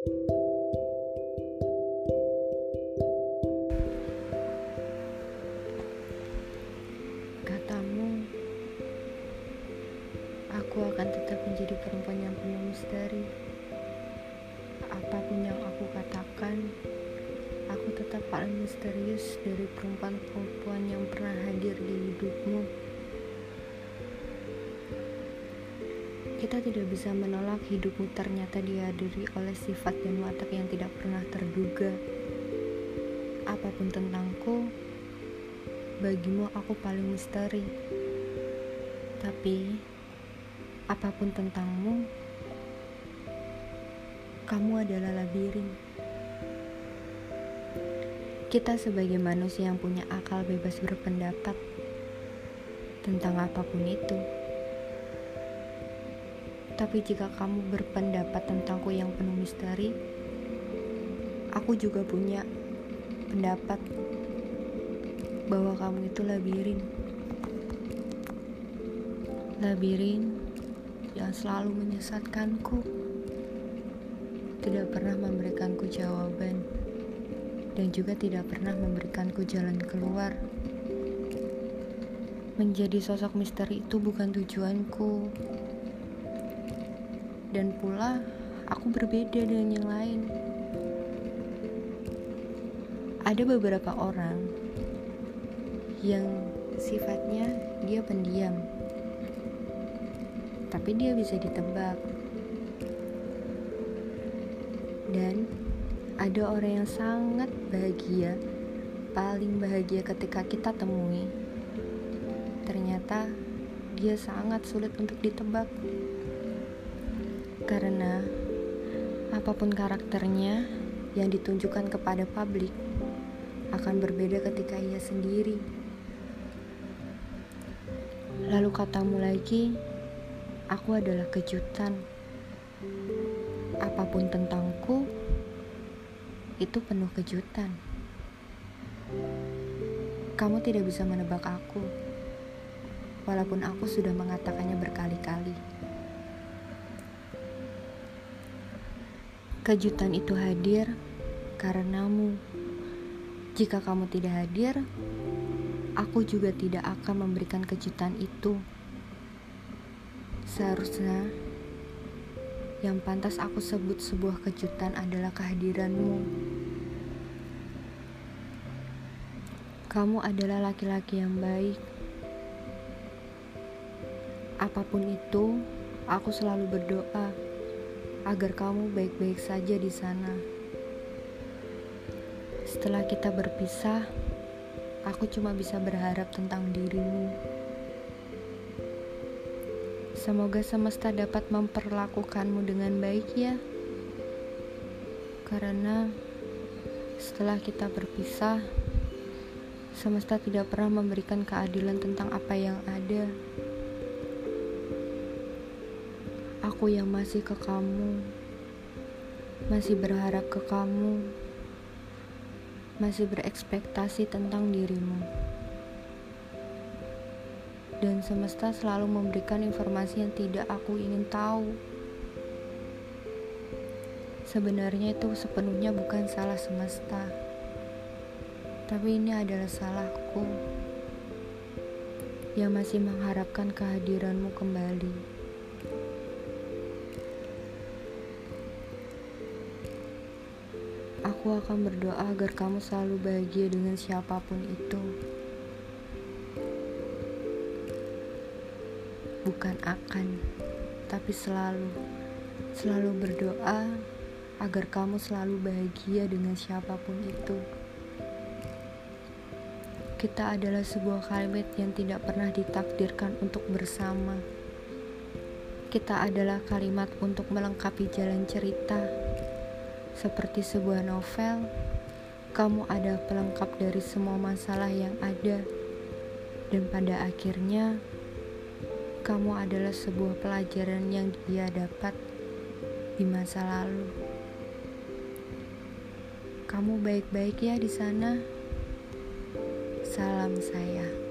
Katamu, aku akan tetap menjadi perempuan yang penuh misteri. Apa pun yang aku katakan, aku tetap paling misterius dari perempuan-perempuan yang pernah hadir di hidupmu. Kita tidak bisa menolak hidupmu ternyata dihadiri oleh sifat dan watak yang tidak pernah terduga. Apa pun tentangku, bagimu aku paling misteri. Tapi, apa pun tentangmu, kamu adalah labirin. Kita sebagai manusia yang punya akal bebas berpendapat tentang apa pun itu. Tapi jika kamu berpendapat tentangku yang penuh misteri, aku juga punya pendapat bahwa kamu itu labirin. Labirin yang selalu menyesatkanku. Tidak pernah memberikanku jawaban dan juga tidak pernah memberikanku jalan keluar. Menjadi sosok misteri itu bukan tujuanku. Dan pula aku berbeda dengan yang lain. Ada beberapa orang yang sifatnya dia pendiam, tapi dia bisa ditebak. Dan ada orang yang sangat bahagia, paling bahagia ketika kita temui. Ternyata dia sangat sulit untuk ditebak karena apa pun karakternya yang ditunjukkan kepada publik akan berbeda ketika ia sendiri. Lalu katamu lagi, aku adalah kejutan. Apa pun tentangku, itu penuh kejutan. Kamu tidak bisa menebak aku, walaupun aku sudah mengatakannya berkali-kali. Kejutan itu hadir karenamu. Jika kamu tidak hadir, aku juga tidak akan memberikan kejutan itu. Seharusnya yang pantas aku sebut sebuah kejutan adalah kehadiranmu. Kamu adalah laki-laki yang baik. Apa pun itu, aku selalu berdoa agar kamu baik-baik saja di sana. Setelah kita berpisah, aku cuma bisa berharap tentang dirimu. Semoga semesta dapat memperlakukanmu dengan baik ya. Karena setelah kita berpisah, semesta tidak pernah memberikan keadilan tentang apa yang ada. Aku yang masih ke kamu, masih berharap ke kamu, masih berekspektasi tentang dirimu. Dan semesta selalu memberikan informasi yang tidak aku ingin tahu. Sebenarnya itu sepenuhnya bukan salah semesta, tapi ini adalah salahku yang masih mengharapkan kehadiranmu kembali. Aku akan berdoa agar kamu selalu bahagia dengan siapa pun itu. Bukan akan, tapi selalu, selalu berdoa agar kamu selalu bahagia dengan siapa pun itu. Kita adalah sebuah kalimat yang tidak pernah ditakdirkan untuk bersama. Kita adalah kalimat untuk melengkapi jalan cerita seperti sebuah novel, kamu ada pelengkap dari semua masalah yang ada, dan pada akhirnya kamu adalah sebuah pelajaran yang dia dapat di masa lalu. Kamu baik-baik ya di sana. Salam saya.